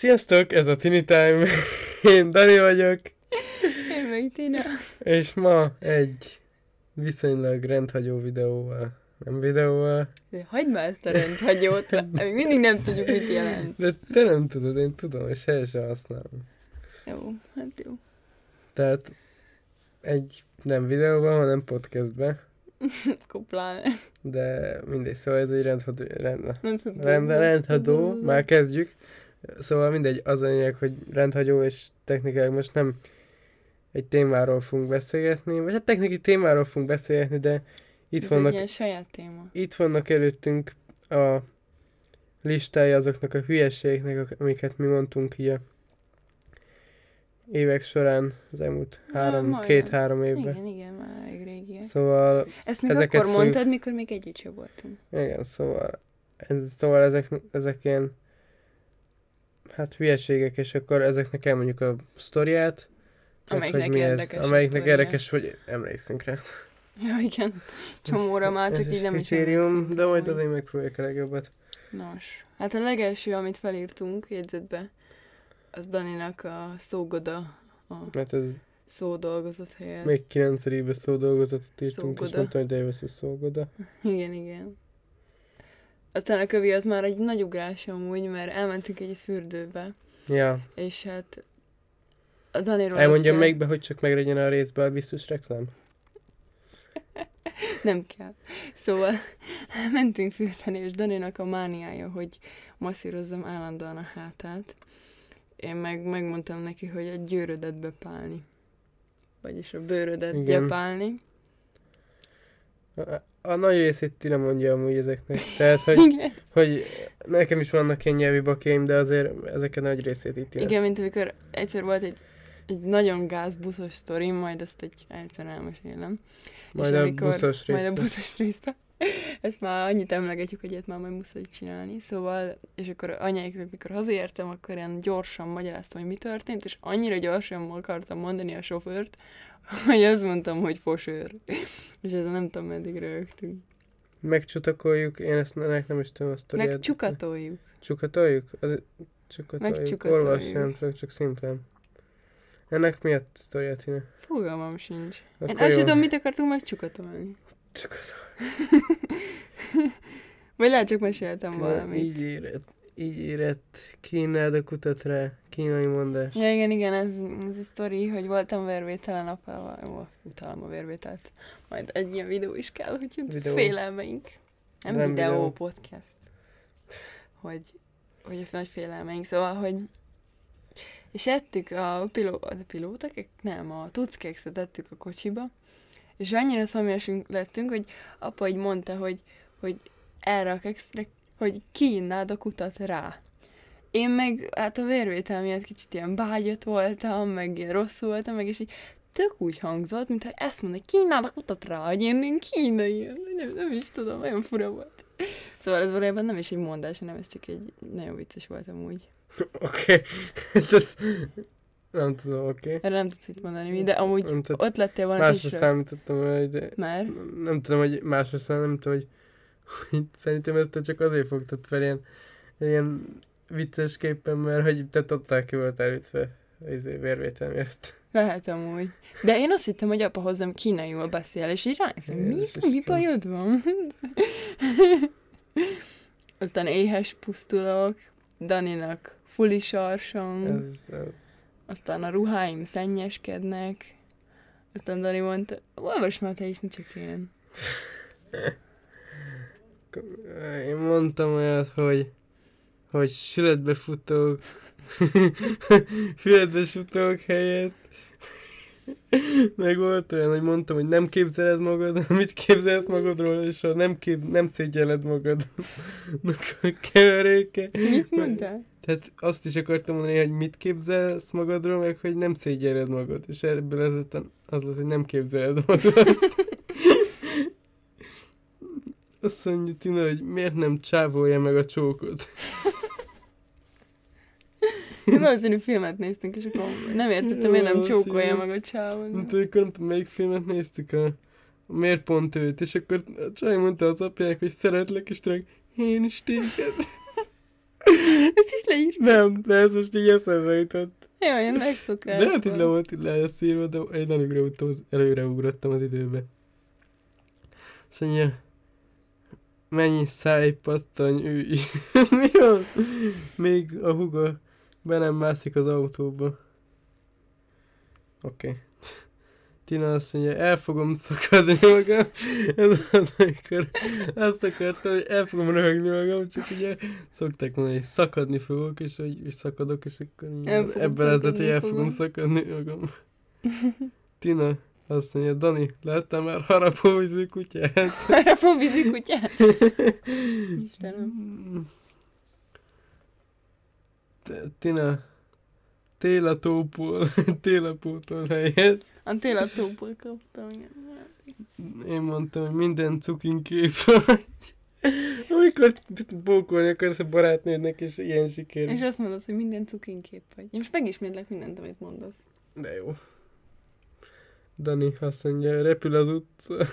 Sziasztok, ez a Tini Time. Én Dani vagyok. Én meg Tina. És ma egy viszonylag rendhagyó videóval. Nem videóval. De hagyd már ezt a rendhagyót, még mindig nem tudjuk, mit jelent. De te nem tudod, én tudom, és el sem használom. Jó, hát jó. Tehát egy nem videóban, hanem podcastbe. Kuplán. De mindegy, szóval ez egy rendhagyó, rend, rend, rendhagyó, már kezdjük. Szóval mindegy, az a lényeg, hogy rendhagyó, és technikailag most nem egy témáról fogunk beszélgetni, vagy hát technikai témáról fogunk beszélgetni, de itt Ez vannak, egy ilyen saját téma. itt vannak előttünk a listája azoknak a hülyeségeknek, amiket mi mondtunk így a évek során, az elmúlt három, két-három évben. Igen, igen, már elég régiek. Szóval, Ezt még ezeket akkor fogjuk- mondtad, mikor még együtt sem voltunk. igen, szóval, ez, szóval ezek, ezek ilyen, hát hülyeségek, és akkor ezeknek elmondjuk a sztoriát, Amelyiknek hogy mi ez, érdekes a amelyiknek érdekes, hogy emlékszünk rá. Ja, igen. Csomóra már Ez csak is így nem is kritérium, emlékszünk de majd hogy- azért megpróbáljuk a legjobbat. Nos, hát a legelső, amit felírtunk jegyzetbe, az Daninak a szógoda, a Mert ez szó dolgozott helyett. még 9 szó dolgozatot írtunk, és Szógoda. mondtam, hogy Davis is szógoda. Igen, igen. Aztán a kövi az már egy nagy ugrás amúgy, mert elmentünk együtt fürdőbe, Ja, és hát a Daniról elmondjam azt még be, hogy csak meglegyen a részben a biztos reklám. Nem kell. Szóval mentünk fürdeni, és Daninak a mániája, hogy masszírozzam állandóan a hátát. Én meg megmondtam neki, hogy a győrödet bepálni. Vagyis a bőrödet Igen. gyepálni. A, nagy részét ti nem mondja amúgy ezeknek. Tehát, hogy, Igen. hogy nekem is vannak ilyen nyelvi bakjaim, de azért ezeket nagy részét itt ilyen. Igen, mint amikor egyszer volt egy, egy nagyon gázbuszos sztorim, majd ezt egy egyszer elmesélem. Majd és a amikor- buszos Majd a buszos részben. Ezt már annyit emlegetjük, hogy ilyet már majd muszáj csinálni. Szóval, és akkor anyáiknak, mikor hazaértem, akkor ilyen gyorsan magyaráztam, hogy mi történt, és annyira gyorsan akartam mondani a sofőrt, hogy azt mondtam, hogy fosőr. És ezzel nem tudom, meddig rögtünk. Megcsutakoljuk, én ezt ennek nem is tudom a sztoriát. Meg csukatoljuk. Az, csukatoljuk. Megcsukatoljuk. Nem tudok, csak szimplán. Ennek mi a sztoriát, Ine? Fogalmam sincs. Én Akkor azt sem jó. tudom, mit akartunk megcsukatolni. Csukatoljuk. Vagy lehet csak meséltem Tina, valamit. Így érett, így érett. Kínáld a kutat rá. Kínai mondás. Ja, igen, igen, ez, ez a sztori, hogy voltam vérvételen apával. Ó, utálom a vérvételt. Majd egy ilyen videó is kell, hogy Videó. félelmeink. Nem, Nem videó, videó. podcast. Hogy, hogy a nagy félelmeink. Szóval, hogy és ettük a, piló, a pilótak, nem, a tuckekszet ettük a kocsiba, és annyira szomjasak lettünk, hogy apa így mondta, hogy, hogy erre a kekszre, hogy kiinnád a kutat rá. Én meg hát a vérvétel miatt kicsit ilyen bágyat voltam, meg ilyen rosszul voltam, meg és így tök úgy hangzott, mintha ezt mondja, kínáld a kutat rá, hogy én, én kínai, nem, nem is tudom, nagyon fura volt. Szóval ez valójában nem is egy mondás, hanem ez csak egy nagyon vicces volt amúgy. Oké. Ez- Nem tudom, oké. Erre nem tudsz mit mondani, mi, de amúgy Nem tudom. ott lettél volna Másra is rög- számítottam, hogy de Mert? nem tudom, hogy másra szám, nem tudom, hogy, hogy szerintem ezt csak azért fogtad fel ilyen, ilyen viccesképpen, mert hogy te totál ki volt elütve izé, vérvétel miatt. Lehet amúgy. De én azt hittem, hogy apa hozzám kínaiul beszél, és így ránéztem, mi, mi bajod van? Aztán éhes pusztulok, Daninak fuli sarsong, Ez, ez. Aztán a ruháim szennyeskednek, aztán Dani mondta, olvasd már te is, csak én. Én mondtam olyat, hogy hogy sületbe futók, füledbe futók helyett, meg volt olyan, hogy mondtam, hogy nem képzeled magad, mit képzelsz magadról, és ha nem, kép, nem szégyelled magad. a keveréke. Mit mondtál? Tehát azt is akartam mondani, hogy mit képzelsz magadról, meg hogy nem szégyelled magad. És ebből az, lett- az lett, hogy nem képzeled magad. Azt mondja Tina, hogy miért nem csávolja meg a csókot. Valószínű filmet néztünk, és akkor nem értettem, miért nem csókolja meg a csávon. Mint amikor nem tudom, melyik filmet néztük, a, miért pont őt, és akkor a csaj mondta az apjának, hogy szeretlek, és tényleg én is téged. Ezt is leírt. Nem, de ez most így eszembe jutott. Jaj, ilyen megszokás. De hát így le volt így le ezt írva, de én előreugrottam az, előreugrottam az időbe. Azt mondja, mennyi szájpattany ő Mi van? Még a huga be nem mászik az autóba. Oké. Okay. Tina azt mondja, el fogom szakadni magam. Ez az, amikor azt akartam, hogy el fogom röhögni magam, csak ugye szokták mondani, hogy szakadni fogok, és hogy és szakadok, és akkor ebben ez lett, hogy el fogom szakadni magam. Tina azt mondja, Dani, láttam már harapóvízű kutyát? Vízi kutyát. Istenem. Tina, télatópól, télapótól helyett. A télatóból kaptam. igen. Én mondtam, hogy minden cukinkép vagy. Amikor bókolni akarsz a barátnődnek, és ilyen siker. És azt mondod, hogy minden cukinkép vagy. Én most megismétlek mindent, amit mondasz. De jó. Dani azt mondja, repül az utca.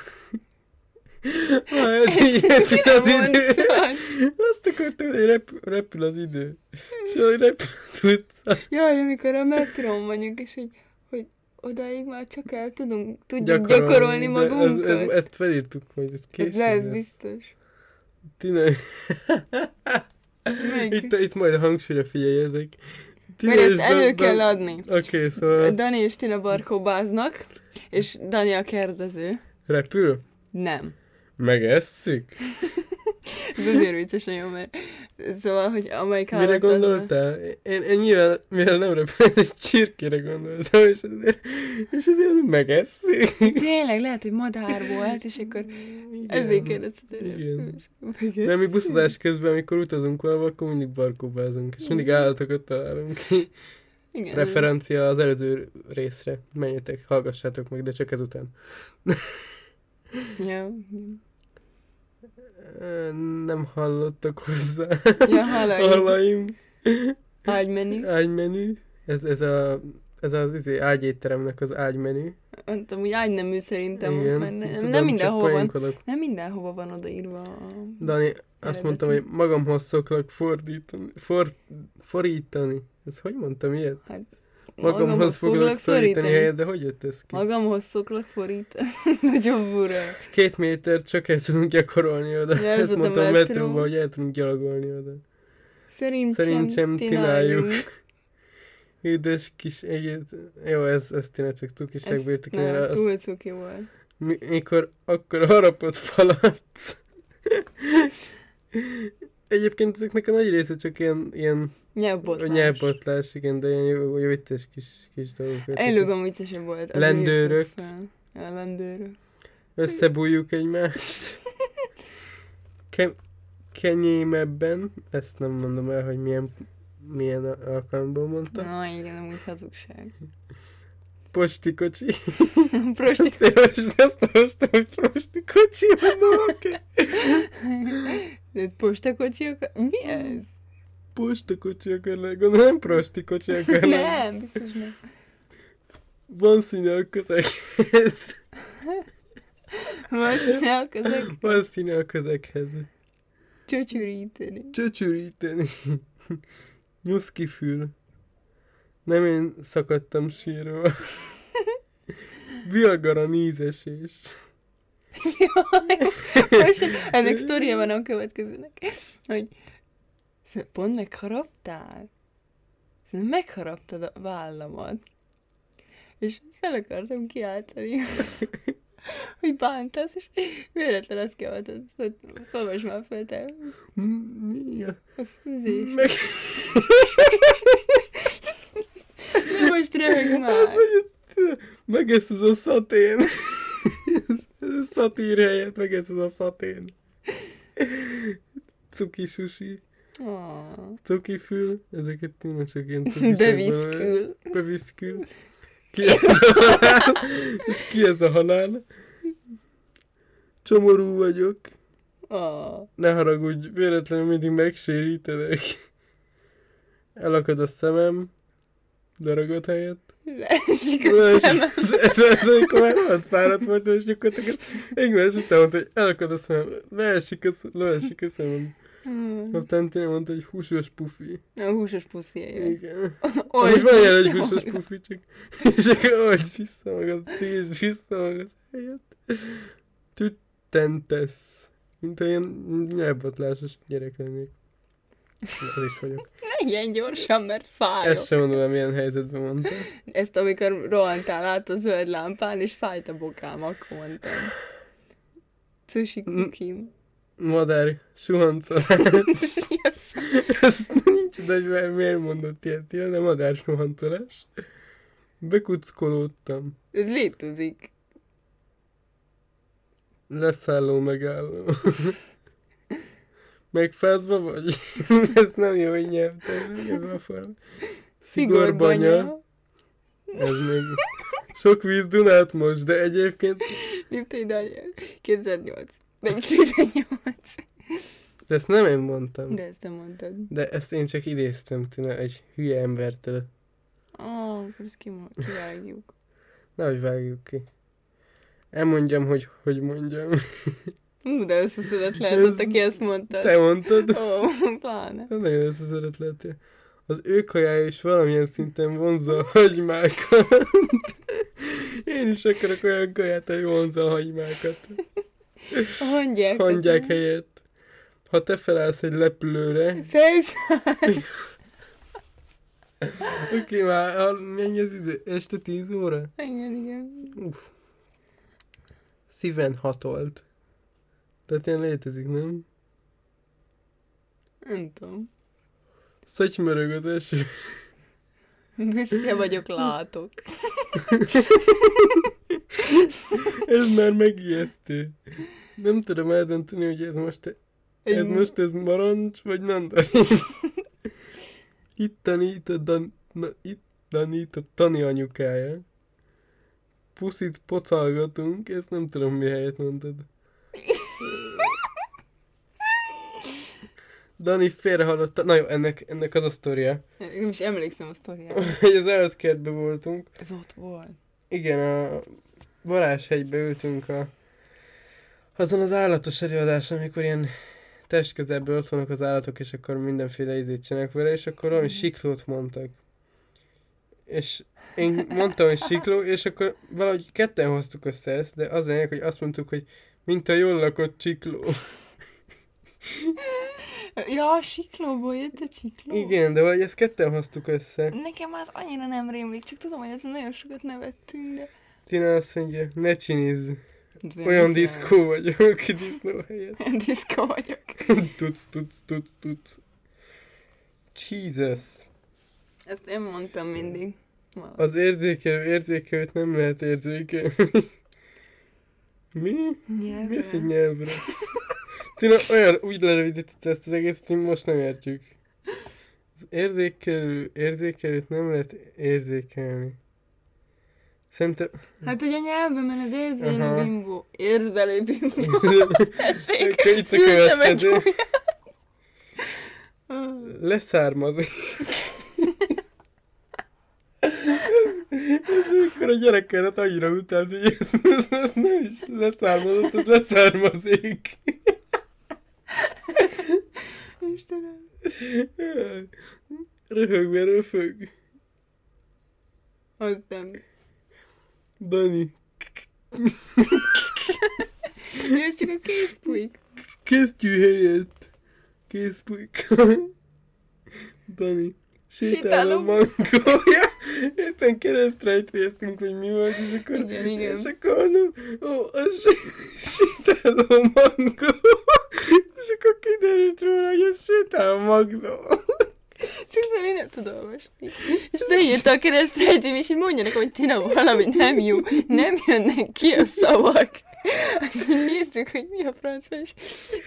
Majd így repül az idő. Azt akartam, hogy rep, repül az idő. És hogy repül az utca. Jaj, amikor a metrón vagyunk, és hogy, hogy odáig már csak el tudunk, tudjuk Gyakorolni, gyakorolni, magunkat. Ez, ez, ezt felírtuk majd, ez ez később lesz biztos. Meg. itt, itt majd a hangsúlyra figyeljetek. Tina Mert ezt elő Dan- kell adni. Oké, okay, szóval Dani és Tina barkóbáznak, és Dani a kérdező. repül? Nem. Megesszük? Ez azért vicces nagyon, mert szóval, hogy amelyik Mire gondoltál? Én, én nyilván, mivel nem repül, egy csirkére gondoltam, és azért, és azért mondom, megesszük? Tényleg, lehet, hogy madár volt, és akkor ezért kérdezte Igen. Mert mi buszozás közben, amikor utazunk valahol, akkor mindig barkóbázunk, és mindig állatokat találunk ki. Igen. Referencia az előző részre. Menjetek, hallgassátok meg, de csak ezután. Ja, Nem hallottak hozzá. ja hallaj. Hallaim. Ágymenü. Ágymenü. Ez, ez, a, ez az izé, ágyétteremnek az ágymenü. Mondtam, hogy ágynemű szerintem, Igen. mert ne, Tudom, nem mindenhova van. Nem mindenhova van odaírva a... Dani, azt Eredeti. mondtam, hogy magamhoz szoklak fordítani. For, forítani. Ez hogy mondtam ilyet? Magamhoz foglak szorítani helyet, de hogy jött ez ki? Magamhoz szoklak forítani. Nagyon fura. Két méter csak el tudunk gyakorolni oda. Ja, ez Ezt mondtam a metró. metróban, hogy el tudunk gyalogolni oda. Szerintem, Szerintem tináljuk. Édes kis egyet. Jó, ez, ez tényleg csak cukiságból jöttek az, túl cuki volt. mi, mikor akkor harapott falat. Egyébként ezeknek a nagy része csak ilyen, ilyen Nyelvbotlás. nyelvbotlás, igen, de ilyen jó, vicces kis, kis dolgok. Előben viccesebb volt. azért Lendőrök. Ja, lendőrök. Összebújjuk egymást. Ke- kenyémebben, ezt nem mondom el, hogy milyen, milyen alkalomból mondtam. Na igen, amúgy hazugság. Posti kocsi. Prosti. Azt most azt olvastam, hogy prosti kocsi, mondom, oké. De postakocsi akar... Mi ez? Posta kocsi akar lenni, gondolom nem prosti kocsi akar lenni. Nem, biztos nem. Van színe a közeghez. Van színe ezek Van színe a közeghez. csöcsüríteni. Csöcsüríteni. Nyuszki fül. Nem én szakadtam sírva. Viagara nízesés. Most ennek sztoria van a következőnek, hogy Szerintem pont megharaptál? Szerintem megharaptad a vállamat. És fel akartam kiáltani, hogy bántasz, és véletlen azt kiáltad, szolvasd már fel te. Mi. Az üzés. Meg... De most röhög már. meg ez az a szatén. Szatír helyett, meg ez az a szatén. Cuki sushi, Ah, cuki fül, ezeket tényleg csak ilyen Beviszkül. Beviszkül. Ki ez a halál? Ki ez a halál? Csomorú vagyok. Ah. Ne haragudj, véletlenül mindig megsérítenek. Elakad a szemem. Daragod helyett. Leesik a szemem. Ez, ez, ez, amikor már rohadt fáradt voltam, és gyakorlatilag egymás után mondta, hogy elakad a szemem. Leesik a, leesik a szemem. Hmm. Aztán Tina mondta, hogy húsos pufi. A húsos jön. Igen. Most van ilyen egy húsos magad. pufi, csak és akkor olvasd vissza magad, tíz vissza magad helyett. Tüttentesz. Mint olyan nyelvbotlásos gyerek lennék. Az is vagyok. Ne ilyen gyorsan, mert fáj. Ezt sem mondom, milyen helyzetben mondtam. Ezt amikor rohantál át a zöld lámpán, és fájt a bokám, akkor mondtam. Mm. kukim. Madár, suhancol. yes. Ez nincs, de miért mondott ilyet, de madár suhancolás. Bekuckolódtam. Ez létezik. Leszálló megálló. Megfázva vagy? Ez nem jó, hogy nyelvtelen, ez a fal. Szigorbanya. Ez még sok víz Dunát most, de egyébként Liptai Daniel. 2008. Vagy 18. de ezt nem én mondtam. De ezt nem mondtad. De ezt én csak idéztem Tina egy hülye embertől. Ó, oh, akkor ezt kimo- kivágjuk. Nehogy vágjuk ki. Elmondjam, hogy hogy mondjam. Ú, de összeszedett lehetett, aki ezt mondta. Te mondtad. Ó, pláne. Ez nagyon összeszedett lettél. Az ő kajája is valamilyen szinten vonza a hagymákat. Én is akarok olyan kaját, hogy vonza a hagymákat. A hangyák. Hangyák helyett. Ha te felállsz egy lepülőre, Face. oké, már ha- mennyi az idő? Este 10 óra? igen, igen. Uff. Szíven hatolt. Tehát ilyen létezik, nem? Nem tudom. Szatymörög az eső. Büszke vagyok, látok. Ez már megijesztő. Nem tudom eldönteni, hogy ez most, ez most ez marancs, vagy nandarin. Itt tanít a, Dan, na, itt tanít a Tani anyukája. Puszit pocalgatunk, ezt nem tudom mi helyet mondtad. Dani félrehallott, na jó, ennek, ennek az a sztoria, Nem is emlékszem a sztoriára. hogy az állatkertben voltunk, Ez ott volt. igen, a Varázshegybe ültünk a, azon az állatos előadáson, amikor ilyen testközelből ott vannak az állatok, és akkor mindenféle ízét csinálnak vele, és akkor valami siklót mondtak. És én mondtam, hogy sikló, és akkor valahogy ketten hoztuk össze ezt, de az lényeg, hogy azt mondtuk, hogy mint a jól lakott csikló. Ja, a siklóból jött a sikló. Igen, de valahogy ezt ketten hoztuk össze. Nekem az annyira nem rémlik, csak tudom, hogy ezen nagyon sokat nevettünk, de... Tina azt mondja, ne csinizz, Ez olyan diszkó vagyok, disznó helyett. Diszkó vagyok. tudsz, tudsz, tudsz, tudsz. Jesus. Ezt én mondtam mindig. Valahogy. Az érzékelő érzékelőt nem lehet érzékelni. Mi? Nyelvre. Mi az egy nyelvre? Tina olyan úgy lerövidítette ezt az egészet, hogy most nem értjük. Az érzékelő érzékelőt nem lehet érzékelni. Szerintem... Hát ugye nyelvemen az érzelő Aha. bimbo. Érzelő bimbo. Tessék, itt a következő. Leszármazik. Akkor a gyerekeket annyira utált, hogy ez, ez, ez nem is leszármazott, ez leszármazik. Istenem. Röhögve röfög. Az nem. Dani, Ez csak a készpújk. kesztyű helyett. Készpulyka. Dani, sétáló mangója. Éppen keresztrejtvéztünk, hogy mi volt, és akkor, Igen, igen. és akkor mondom, ó, a sé- sétáló mangó. És akkor kiderült róla, hogy ez sétáló magnó. Csak már én nem tudom olvasni. És beírta a keresztrejtőm, és így mondja nekem, hogy Tina, valami nem jó. Nem jönnek ki a szavak. És így néztük, hogy mi a francia, és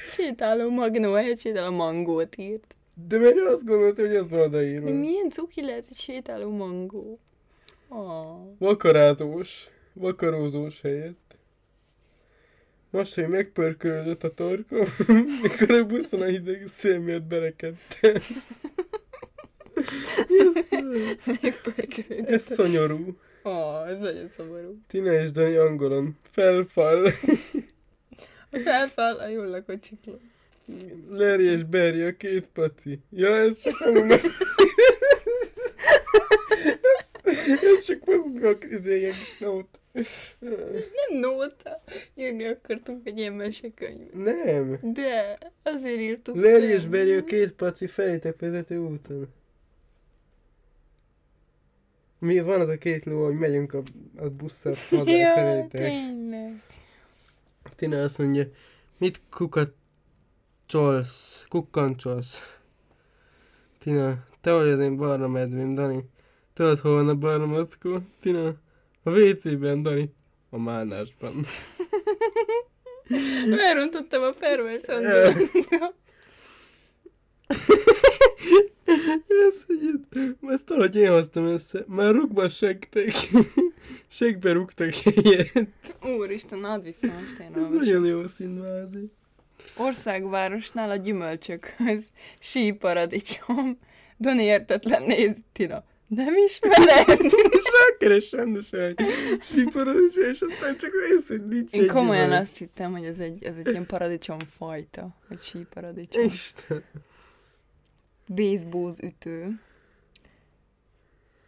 sétáló magnó, helyett sétáló mangót írt. De mert azt gondoltam, hogy ez van De odaírva. milyen cuki lehet egy sétáló mangó? Oh. Vakarázós, vakarózós helyett. Most, hogy megpörkölődött a torkom, mikor a buszon a hideg szél miatt berekedtem. Ez szonyorú. Oh, ez nagyon szomorú. Tina és Dani angolon. Felfal. Felfel a jól lakott csikló. Larry és Barry a két paci. Ja, ez csak magunknak... ez, csak magunknak izé, ilyen kis nót. Nem nóta. Írni akartunk egy ilyen mesekönyvet. Nem. De, azért írtuk. Larry és Barry a két paci felétek vezető úton. Mi van az a két ló, hogy megyünk a, a busszal haza Ja, felétek. tényleg. Tina azt mondja, mit kukacsolsz, kukkancsolsz? Tina, te vagy az én barna medvém, Dani. Tudod, hol van a mackó? Tina, a WC-ben, Dani. A málnásban. Elrontottam a pervers. Ez, hogy ezt valahogy én hoztam össze. Már rúgba segtek. Segbe rúgtak helyet. Úristen, add vissza most én Ez nagyon jó színvázi. Országvárosnál a gyümölcsökhöz. Sí paradicsom. Dani értetlen néz, Tina. Nem ismered? És rákeres rendesen, hogy síparadicsom, és aztán csak néz, hogy nincs Én komolyan gyümölcs. azt hittem, hogy ez egy, ez egy ilyen paradicsom fajta, vagy sí paradicsom. Isten. Baseball ütő.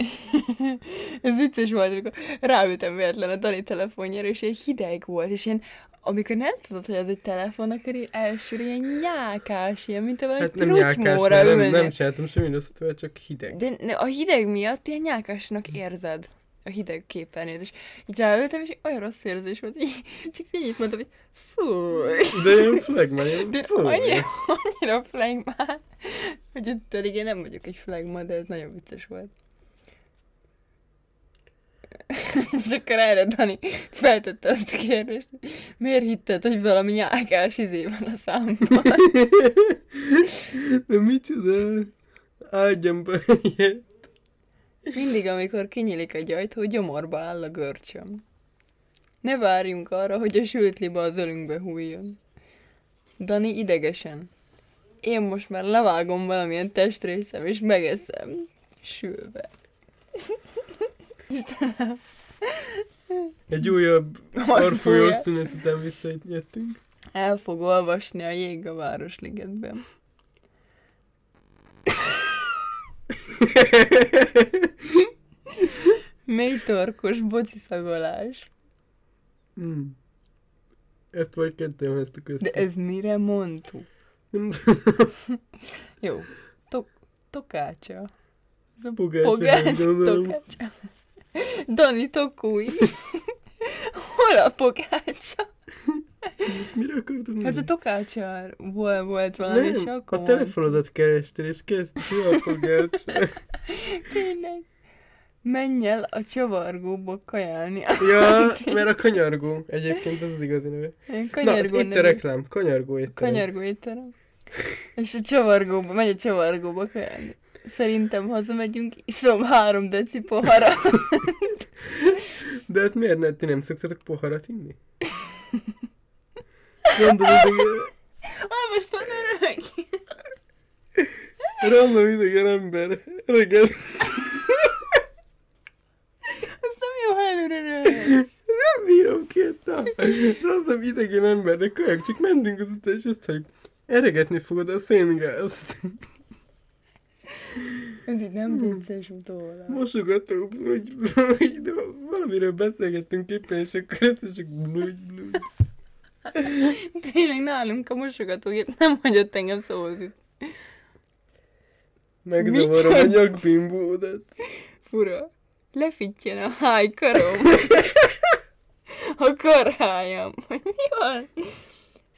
ez vicces volt, amikor ráültem véletlen a Dani telefonjára, és egy hideg volt, és ilyen, amikor nem tudod, hogy ez egy telefon, akkor így elsőre ilyen nyákás, ilyen, mint valami Hát nem nyálkás, nem, ülnél. nem csináltam semmi rosszat, csak hideg. De a hideg miatt ilyen nyákásnak érzed a hideg képernyőt, és így ráültem, és olyan rossz érzés volt, így, csak így mondtam, hogy fúj. De ilyen flagma, ilyen De fúj. annyira, annyira flagmán, hogy pedig én nem vagyok egy flagma, de ez nagyon vicces volt. És akkor erre Dani feltette azt a kérdést, hogy miért hitted, hogy valami nyálkás izé van a számban? De micsoda? Ágyam be ilyet. Mindig, amikor kinyílik egy ajtó, gyomorba áll a görcsöm. Ne várjunk arra, hogy a sült liba az ölünkbe hújjon. Dani idegesen. Én most már levágom valamilyen testrészem, és megeszem. Sülve. Istenem. Egy újabb orfolyós szünet után visszajöttünk. El fog olvasni a jég a Városligetben. Mély torkos bociszagolás. Hmm. Ezt vagy ketten hoztuk össze. De ez mire mondtuk? Nem Jó. Tok tokácsa. Ez a Pogácsa, pogácsa. Tokácsa. Dani Tokui. Hol a pogácsa? Ezt mire akartad Hát a mondani? tokácsa volt, valami, és Nem, akkor a telefonodat kerestél, és kezdtél a pogácsa. Tényleg. Menj el a csavargóba kajálni. Ja, mert a kanyargó. Egyébként ez az igazi neve. Ilyen Na, Kanyargó itt a reklám. Kanyargó étterem. Kanyargó étterem. És a csavargóba, megy a csavargóba kajálni. Szerintem hazamegyünk, iszom három deci pohara. De hát miért ne, ti nem szoktatok poharat inni? Random idegen, Ah, most van öreg. random idegen ember reggel Ez nem jó, ha előre nem bírom ki. Random idegen embernek kajak, csak mentünk az után, és ezt hagyjuk. Eregetni fogod a széngázt. Ez így nem vicces utólag. Mosogatunk, blúgy, blúgy, de valamiről beszélgettünk éppen, és akkor ez csak blúgy, blúgy. Tényleg nálunk a mosogatógép nem hagyott engem szózni. Megzavarom a nyakbimbódat. Fura. Lefittyen a hájkarom. A karhájam. Hogy mi van?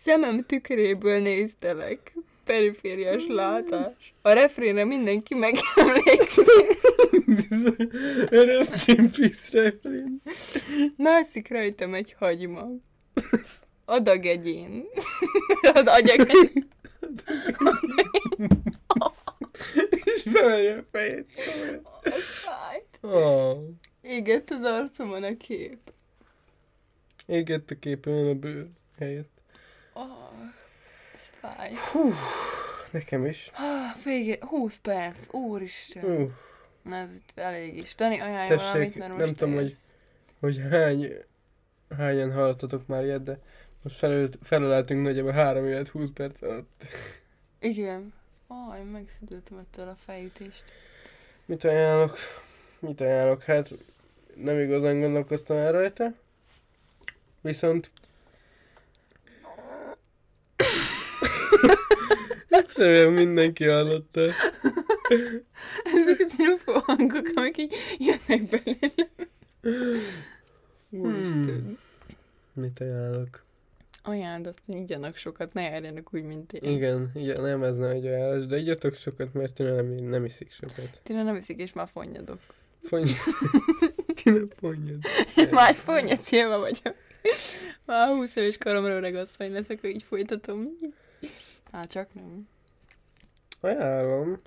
Szemem tükréből néztelek. Perifériás látás. A refrénre mindenki megemlékszik. Rest in peace, refrén. Mászik rajtam egy hagyma. Adag egyén. Az agyag És bemelje a fejét. Az fájt. Oh. Égett az arcomon a kép. Égett a képen a bőr helyett. Oh, ez fáj. Nekem is. Ah, Végé, 20 perc, úristen. Uh, Na, ez itt elég is. Dani, ajánlj Tessék, valamit, mert nem most tudom, hogy- hogy hány, hányan hallottatok már ilyet, de Most felölt, felöleltünk nagyjából 3 évet 20 perc alatt. Igen. Aj, megszüdültem ettől a fejütést. Mit ajánlok? Mit ajánlok? Hát nem igazán gondolkoztam el rajta. Viszont... Hát remélem mindenki hallotta. Ezek az ilyen hangok, amik így jönnek belőle. Úristen. Mit ajánlok? Ajánld azt, hogy igyanak sokat, ne járjanak úgy, mint én. Igen, igen, nem ez nem egy ajánlás, de igyatok sokat, mert Tina nem, nem iszik sokat. Tina nem iszik, és már fonnyadok. Fonny... Tina fonnyad. már fonnyad célba vagyok. Már 20 éves koromról regasszony leszek, hogy így folytatom. Hát csak nem. Ajánlom.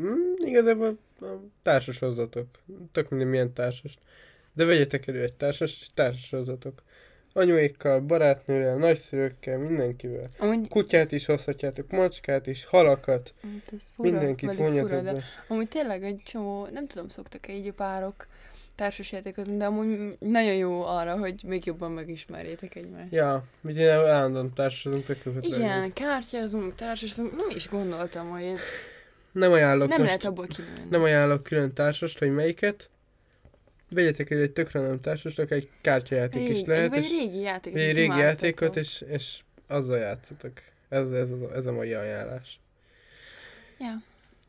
Mm, igazából a társashozatok. Tök minden milyen társas. De vegyetek elő egy társas, és társashozatok. Anyuékkal, barátnővel, nagyszülőkkel, mindenkivel. Amúgy, Kutyát is hozhatjátok, macskát is, halakat, Hát ez fura, mindenkit vonjatok fura, de be. amúgy tényleg egy csomó, nem tudom, szoktak-e így a párok társasjátékozni, de amúgy nagyon jó arra, hogy még jobban megismerjétek egymást. Ja, én állandóan társasozunk, tök. Igen, kártyázunk, társasunk, nem is gondoltam, hogy ez Nem ajánlok nem most, lehet abból kinőni. nem ajánlok külön társast, hogy melyiket. Vegyetek elő egy tökre nem társasnak, egy kártyajáték is Régi- lehet, Vagy és régi játék. Vagy egy régi játékot, és, és azzal játszatok. Ez, ez, ez, ez a mai ajánlás. Ja.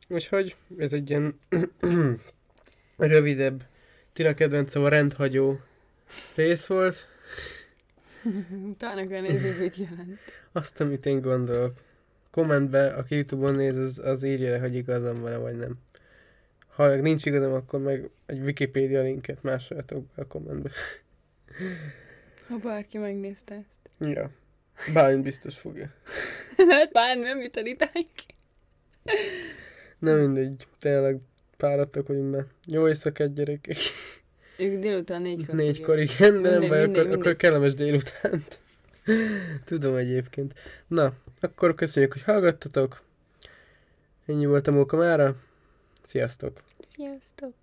Úgyhogy ez egy ilyen rövidebb, Tira kedvence a rendhagyó rész volt. Utána kell nézni, ez mit jelent. Azt, amit én gondolok. Kommentbe, aki Youtube-on néz, az, az írja le, hogy igazam van-e, vagy nem. Ha meg nincs igazam, akkor meg egy Wikipédia linket másoljatok be a kommentbe. Ha bárki megnézte ezt. Ja. Bálint biztos fogja. Lehet bármi, nem jut el idáig. Nem mindegy, tényleg fáradtak vagyunk. Jó éjszakát gyerekek. Ők délután négykor. Négykor, igen, de nem baj, akkor, mindegy. akkor kellemes délutánt. Tudom egyébként. Na, akkor köszönjük, hogy hallgattatok. Ennyi volt a móka mára. Sziasztok! Sziasztok!